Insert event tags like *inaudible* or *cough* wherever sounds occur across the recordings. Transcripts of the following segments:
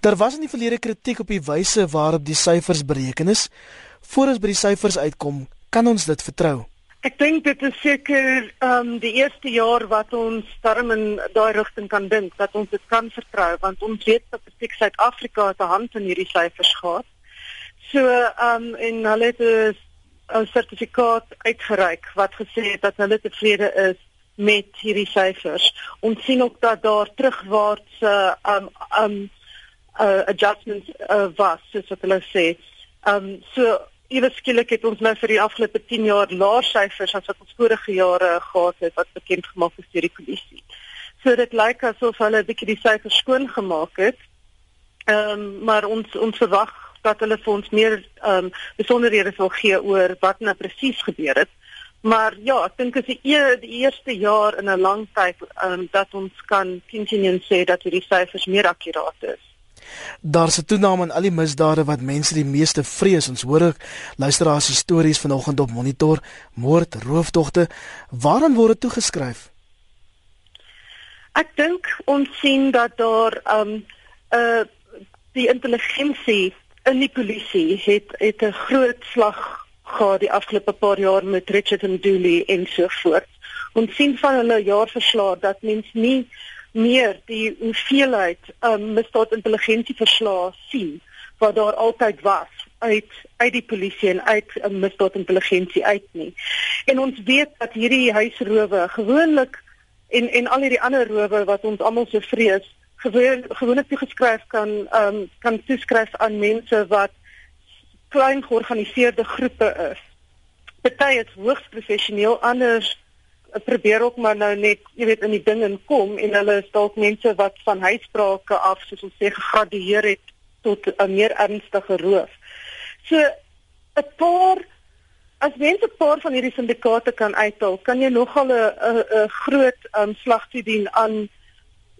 Daar was in die verlede kritiek op die wyse waarop die syfers bereken is. Voor ons by die syfers uitkom, kan ons dit vertrou? Ek dink dit is seker ehm um, die eerste jaar wat ons darm in daai rigting kan dink dat ons dit kan vertrou want ons weet Statistiek Suid-Afrika te hand in hierdie syfers gehad. So ehm um, en hulle het 'n sertifikaat uitgereik wat gesê het dat hulle tevrede is met hierdie syfers. Ons sien ook dat daar terugwaarts uh um um uh, adjustments uh, was soos wat hulle sê. Um so ewe skielik het ons nou vir die afgelope 10 jaar laer syfers as wat ons vorige jare gehad het wat bekend gemaak is deur die kommissie. So dit lyk asof hulle 'n bietjie die syfers skoon gemaak het. Ehm um, maar ons ons verwag dat hulle vir ons meer ehm um, besonderhede sal gee oor wat nou presies gebeur het. Maar ja, ek dink dit is die, e die eerste jaar in 'n lang tyd um, dat ons kan teen sê dat hierdie syfers meer akkuraat is. Daar's 'n toename in al die misdade wat mense die meeste vrees. Ons hoor luisteraars se stories vanoggend op monitor, moord, roofdogte. Waaraan word dit toegeskryf? Ek dink ons sien dat daar um uh die intelligensie in die polisie het het 'n groot slag gehad die afgelope paar jaar met Richard and Dooley en so voort. Ons sien van hulle jaarverslae dat mens nie meer die hoeveelheid um, misdaad intelligensie verslae sien wat daar altyd was uit uit die polisie en uit um, misdaad intelligensie uit nie. En ons weet dat hierdie huisrowe gewoonlik en en al hierdie ander rowe wat ons almal so vrees gewoon gewoonlik toegeskryf kan um, kan toeskryf aan mense wat klein georganiseerde groepe is. Party is hoogs professioneel, anders probeer ook maar nou net, jy weet, in die ding inkom en hulle is dalk mense wat van huisbrake af, soos ons sê, gegradueer het tot 'n meer ernstige roof. So 'n paar as mense 'n paar van hierdie syndikaate kan uithaal, kan jy nogal 'n 'n groot um, slag toedien aan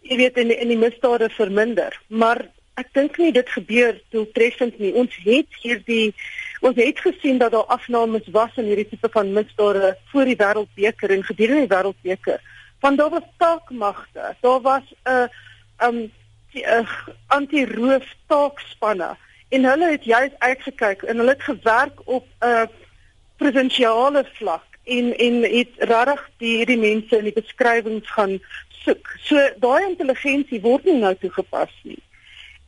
jy weet in in die misdade verminder. Maar ek dink nie dit gebeur doeltreffend nie. Ons het hierdie ons het gesien dat daar afnames was in hierdie tipe van misdade voor die wêreldbeker en gedurende die wêreldbeker. Van daar was taakmagte. Daar was 'n uh, um 'n anti-roof taakspanne en hulle het juis uitgekyk en hulle het gewerk op 'n uh, provinsiale vlak en en het regtig die hierdie mense in die beskrywings gaan soek. So daai intelligensie word nie nou toegepas nie.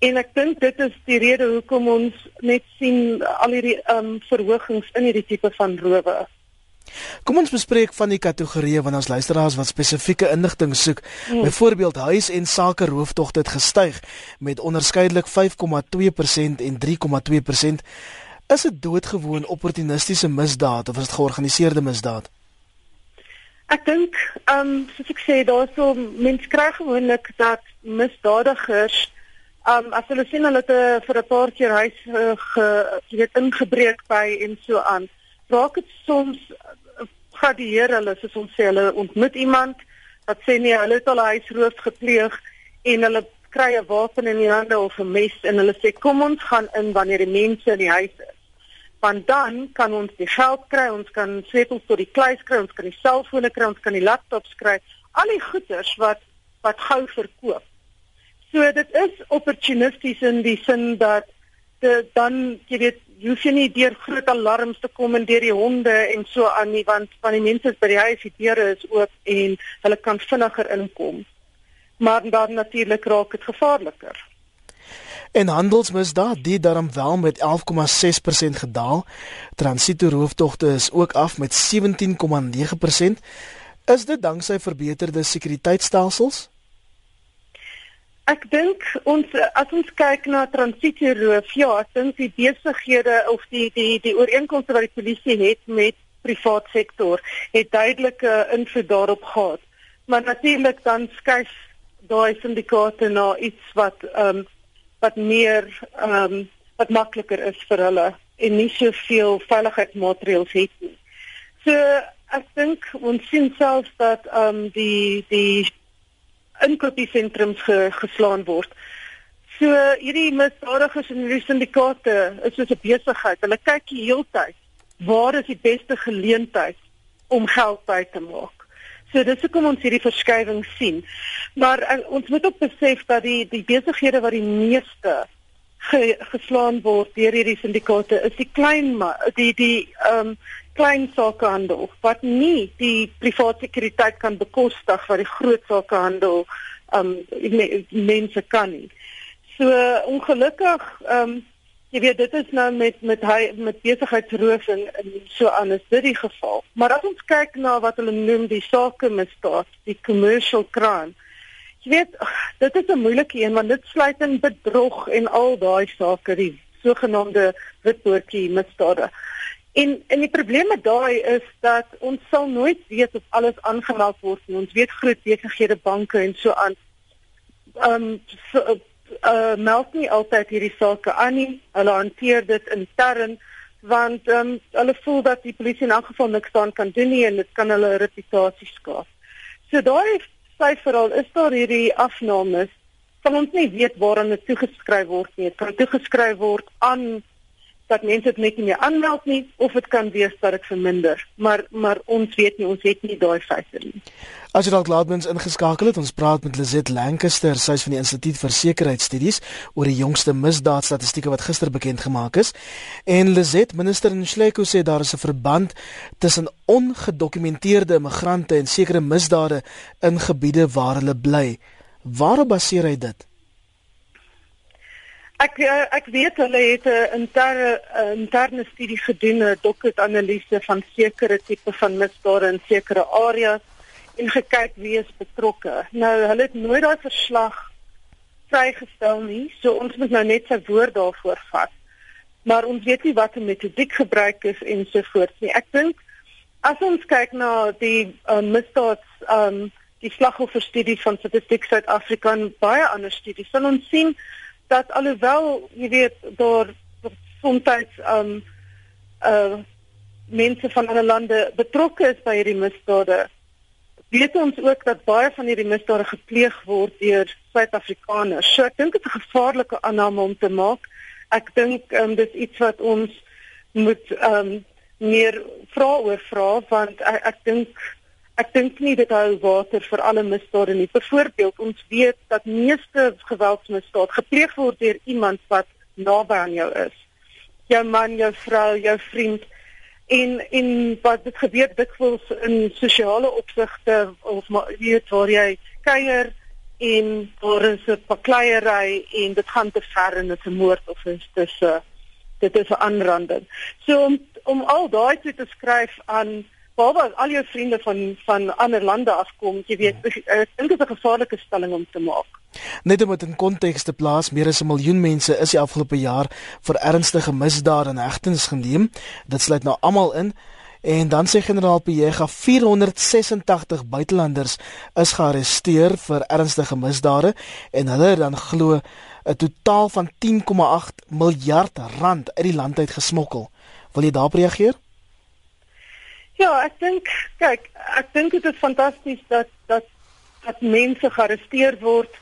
En ek dink dit is die rede hoekom ons net sien al hierdie ehm um, verhogings in hierdie tipe van rowe. Kom ons bespreek van die kategorieë van ons luisteraars wat spesifieke inligting soek. Hmm. Byvoorbeeld huis en sake rooftogte het gestyg met onderskeidelik 5,2% en 3,2%. Is dit doodgewoon opportunistiese misdaad of is dit georganiseerde misdaad? Ek dink ehm um, soos ek sê daarso mense kry gewoonlik dat misdadigers Um as hulle sien hulle het uh, vir 'n paar keer huis uh, ge weet ingebreek by en so aan. Raak dit soms uh, gradeer hulle soos ons sê hulle ontmoet iemand wat sê nee, hulle het al 'n huisroof gepleeg en hulle kry 'n wapen in die hande of 'n mes en hulle sê kom ons gaan in wanneer die mense in die huis is. Want dan kan ons die geld kry, ons kan sleutels tot die kluis kry, ons kan die selfone kry, ons kan die laptops kry, al die goederes wat wat gou verkoop. So dit is opportunisties in die sin dat de, dan jy weet jy hoef nie deur groot alarms te kom en deur die honde en so aan nie want van die mense by die huis die deure is oop en hulle kan vinniger inkom. Maar dan natuurlik raak dit gevaarliker. En handelsmisdaad die daarom wel met 11,6% gedaal. Transito rooftogte is ook af met 17,9%. Is dit danksy verbeterde sekuriteitstelsels? Ek dink ons as ons kyk na transitieroof, ja, ek dink die besighede of die die die ooreenkomste wat die polisie het met privaat sektor het duidelike invloed daarop gehad. Maar natuurlik dan skuif daai syndikaate na iets wat ehm um, wat meer ehm um, wat makliker is vir hulle en nie soveel veiligheidsmaatreëls het nie. So ek dink ons sien selfs dat ehm um, die die inkopiesentrums ge, geslaan word. So hierdie misdadigers en hierdie syndikaate is soos 'n besigheid. Hulle kyk die hele tyd waar is die beste geleentheid om geld by te maak. So dis hoekom ons hierdie verskywing sien. Maar uh, ons moet ook besef dat die die besighede wat die meeste ge, geslaan word deur hierdie syndikaate is die klein die die ehm um, klein sakehandel wat nie die private sekuriteit kan bekostig wat die groot sakehandel um, mense kan nie. So ongelukkig um, Jy weet dit is nou met met hy met besigheidsroof en, en so aan is dit die geval. Maar as ons kyk na wat hulle noem die sake misdaad, die commercial crime. Jy weet dit is 'n moeilike een want dit sluit in bedrog en al daai sake, die sogenaamde witboortjie misdade. En en die probleem met daai is dat ons sal nooit weet of alles aangemeld word nie. Ons weet groot besighede, banke en so aan. Ehm um, so, uh meld nie altyd hierdie sake aan nie. Hulle hanteer dit intern want ehm um, hulle voel dat die polisie in elk geval niks aan kan doen nie en dit kan hulle reputasie skaaf. So daai syfer al is daar hierdie afnames van ons nie weet waaraan dit toegeskryf word nie. Dit kan toegeskryf word aan dat mense dit net nie meer aanmeld nie of dit kan wees dat dit verminder. Maar maar ons weet nie, ons het nie daai feite nie. As jy dalk laatmens ingeskakel het, ons praat met Lizet Lancaster, sy is van die Instituut vir Sekuriteitsstudies oor die jongste misdaadstatistieke wat gister bekend gemaak is. En Lizet, minister Nhleko sê daar is 'n verband tussen ongedokumenteerde immigrante en sekere misdade in gebiede waar hulle bly. Waarop baseer hy dit? Ek eh, ek weet hulle het 'n interne interne studie gedoen, 'n dokkeranalise van sekere tipe van misdade in sekere areas en gekyk wie is betrokke. Nou, hulle het nooit daai verslag vrygestel nie, so ons moet nou net sy woord daarvoor vat. Maar ons weet nie wat 'n metodiek gebruik is en so voort nie. Ek dink as ons kyk na die uh, misdaads um die slagofferstudie van Statistiek Suid-Afrika en baie ander studies, sal ons sien dat alhoewel jy weet daar soms um uh mense van ander lande betrokke is by hierdie misdade weet ons ook dat baie van hierdie misdade gepleeg word deur Suid-Afrikaners. So ek dink dit is 'n gevaarlike aanname om te maak. Ek dink um dis iets wat ons moet um meer vra oor vra want ek, ek dink ek dink nie dit hou water vir alle misdade nie. Byvoorbeeld, ons weet dat meeste geweldsmisdade gepleeg word deur iemand wat naby aan jou is. Jou man, jou vrou, jou vriend en en wat dit gebeur dikwels in sosiale opsigte of maar weet waar jy kuier en daar is 'n pakleierery en dit gaan te ver en dit is 'n moord of is dit 'n dit is 'n aanranding. So om om al daai te skryf aan behalwe as al jou vriende van van ander lande afkom, jy weet, ek dink dit is 'n gevaarlike stelling om te maak. Net om dit in konteks te plaas, meer as 'n miljoen mense is die afgelope jaar vir ernstige misdade in hegtenis geneem. Dit sluit nou almal in. En dan sê generaal Piega 486 buitelanders is gearresteer vir ernstige misdade en hulle dan glo 'n totaal van 10,8 miljard rand uit die land uit gesmokkel. Wil jy daarop reageer? Ja, ek dink kyk, ek dink dit is fantasties dat dat dat mense gearresteer word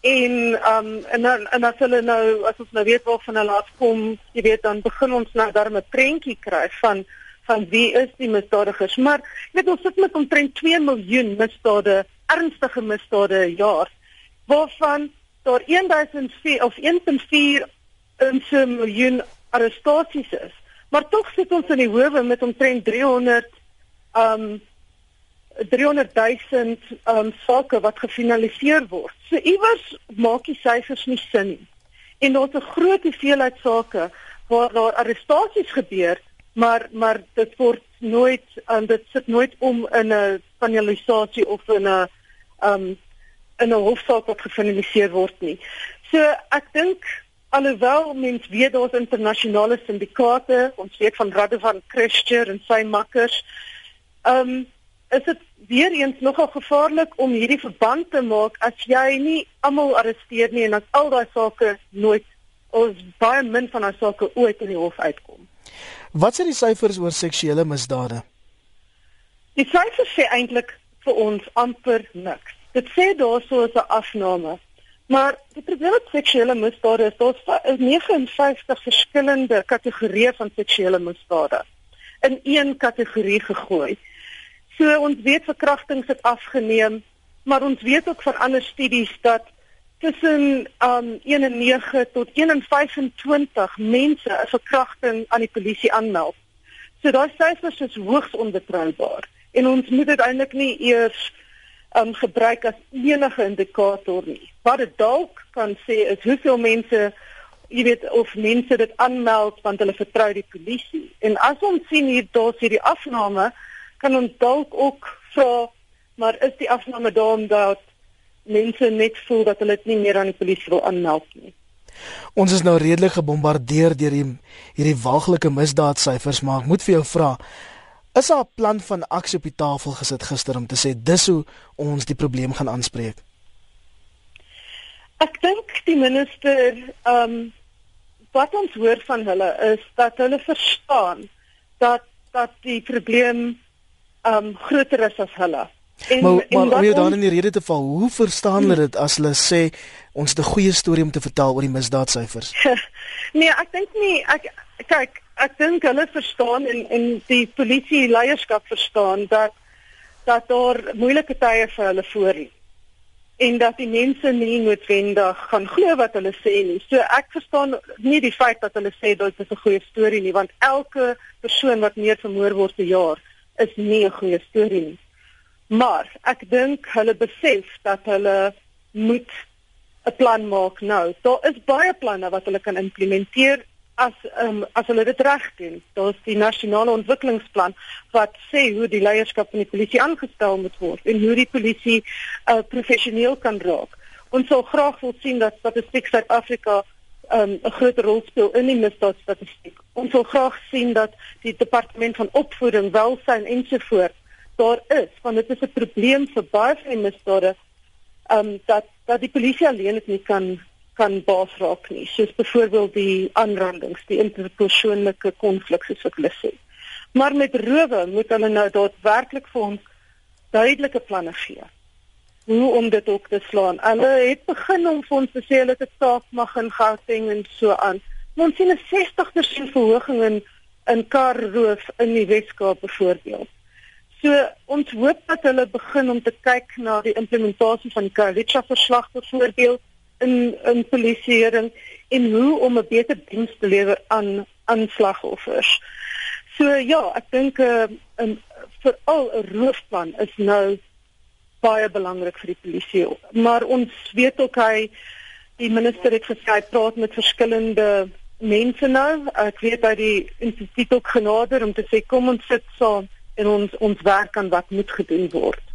en um en en as hulle nou as ons nou weet waar van hulle afkom, jy weet dan begin ons nou daar 'n prentjie kry van van wie is die misdadigers. Maar jy weet ons sit met omtrent 2 miljoen misdade, ernstige misdade per jaar waarvan daar 1004 of 1.4 miljoen arrestasies is. Maar tog sit ons in die howe met omtrent 300 um 300 000 um sake wat gefinaliseer word. So iewers maak die syfers nie sin nie. En daar's 'n groot hoeveelheid sake waar daar arrestasies gebeur, maar maar dit word nooit um, dit sit nooit om in 'n finalisasie of in 'n um in 'n hofsaak wat gefinaliseer word nie. So ek dink Alhoewel mens weet daar's internasionale syndikaate, ons weet van Radovan Christian en sy makkers. Ehm um, is dit weer eens nogal gevaarlik om hierdie verband te maak as jy nie almal arresteer nie en as al daai sake nooit ons baie min van daai sake ooit in die hof uitkom. Wat sê die syfers oor seksuele misdade? Die syfers sê eintlik vir ons amper niks. Dit sê daarso 'n afname. Maar die probleem met seksuele misdade is daar 59 verskillende kategorieë van seksuele misdade in een kategorie gegooi. So ons weet verkrachtings het afgeneem, maar ons weet ook van ander studies dat tussen um 9 tot 125 mense 'n verkrachting aan die polisie aanmeld. So daai syfers is hoogs onbetroubaar en ons moet dit eintlik nie eers um gebruik as enige indikator nie. Wat dit dalk kan sê is hoeveel mense jy weet of mense dit aanmeld want hulle vertrou die polisie. En as ons sien hier daar's hierdie afname, kan ons dalk ook vra maar is die afname daarom dat mense net voel dat hulle dit nie meer aan die polisie wil aanmeld nie. Ons is nou redelik gebombardeer deur die hierdie waaglike misdaadsyfers, maar ek moet vir jou vra, is daar 'n plan van aksie op die tafel gesit gister om te sê dis hoe ons die probleem gaan aanspreek? Ek dink die minister, ehm um, wat ons hoor van hulle is dat hulle verstaan dat dat die probleem ehm um, groter is as hulle. En, maar maar om jou dan in die rede te val, hoe verstaan hulle dit as hulle sê ons het 'n goeie storie om te vertel oor die misdaadsyfers? *laughs* nee, ek dink nie ek kyk, ek dink hulle verstaan en en die polisie leierskap verstaan dat dat daar moeilike tye vir hulle voor lê en dat die mense nie noodwendig gaan glo wat hulle sê nie. So ek verstaan nie die feit dat hulle sê dit is 'n goeie storie nie, want elke persoon wat meer vermoor word per jaar is nie 'n goeie storie nie. Maar ek dink hulle besef dat hulle moet 'n plan maak nou. Daar is baie planne wat hulle kan implementeer as um, as hulle dit reg doen. Daar's die nasionale ontwikkelingsplan wat sê hoe die leierskap van die polisie aangestel moet word en hoe die polisie uh, professioneel kan raak. Ons sou graag wil sien dat Statistiek Suid-Afrika um, 'n groter rol speel in die misdaadstatistiek. Ons wil graag sien dat die departement van opvoeding, welsyn ensovoorts daar is want dit is 'n probleem vir baie van die misdade ehm um, dat dat die polisie alleen dit nie kan kan baas raak nie. Soos byvoorbeeld die aanrandings die interpersoonlike konflikte soos wat hulle sê. Maar met rowe moet hulle nou daadwerklik vir ons duidelike planne gee. Hoe om dit ook te slaan. Hulle het begin om vir ons te sê hulle het staak mag in Gauteng en so aan. Ons sien 'n 60% verhoging in in karroof in die Weskaap byvoorbeeld. So ons hoop dat hulle begin om te kyk na die implementasie van die Karitsa verslag byvoorbeeld in in polisieering en hoe om 'n beter diens te lewer aan aanslagoffers. So ja, ek dink 'n uh, um, veral 'n roofplan is nou baie belangrik vir die polisie. Maar ons weet ook hy die minister het gesê hy praat met verskillende mense nou. Ek weet hy die instituut ook genader om te sê kom ons sit saam en ons ons werk aan wat moet gedoen word.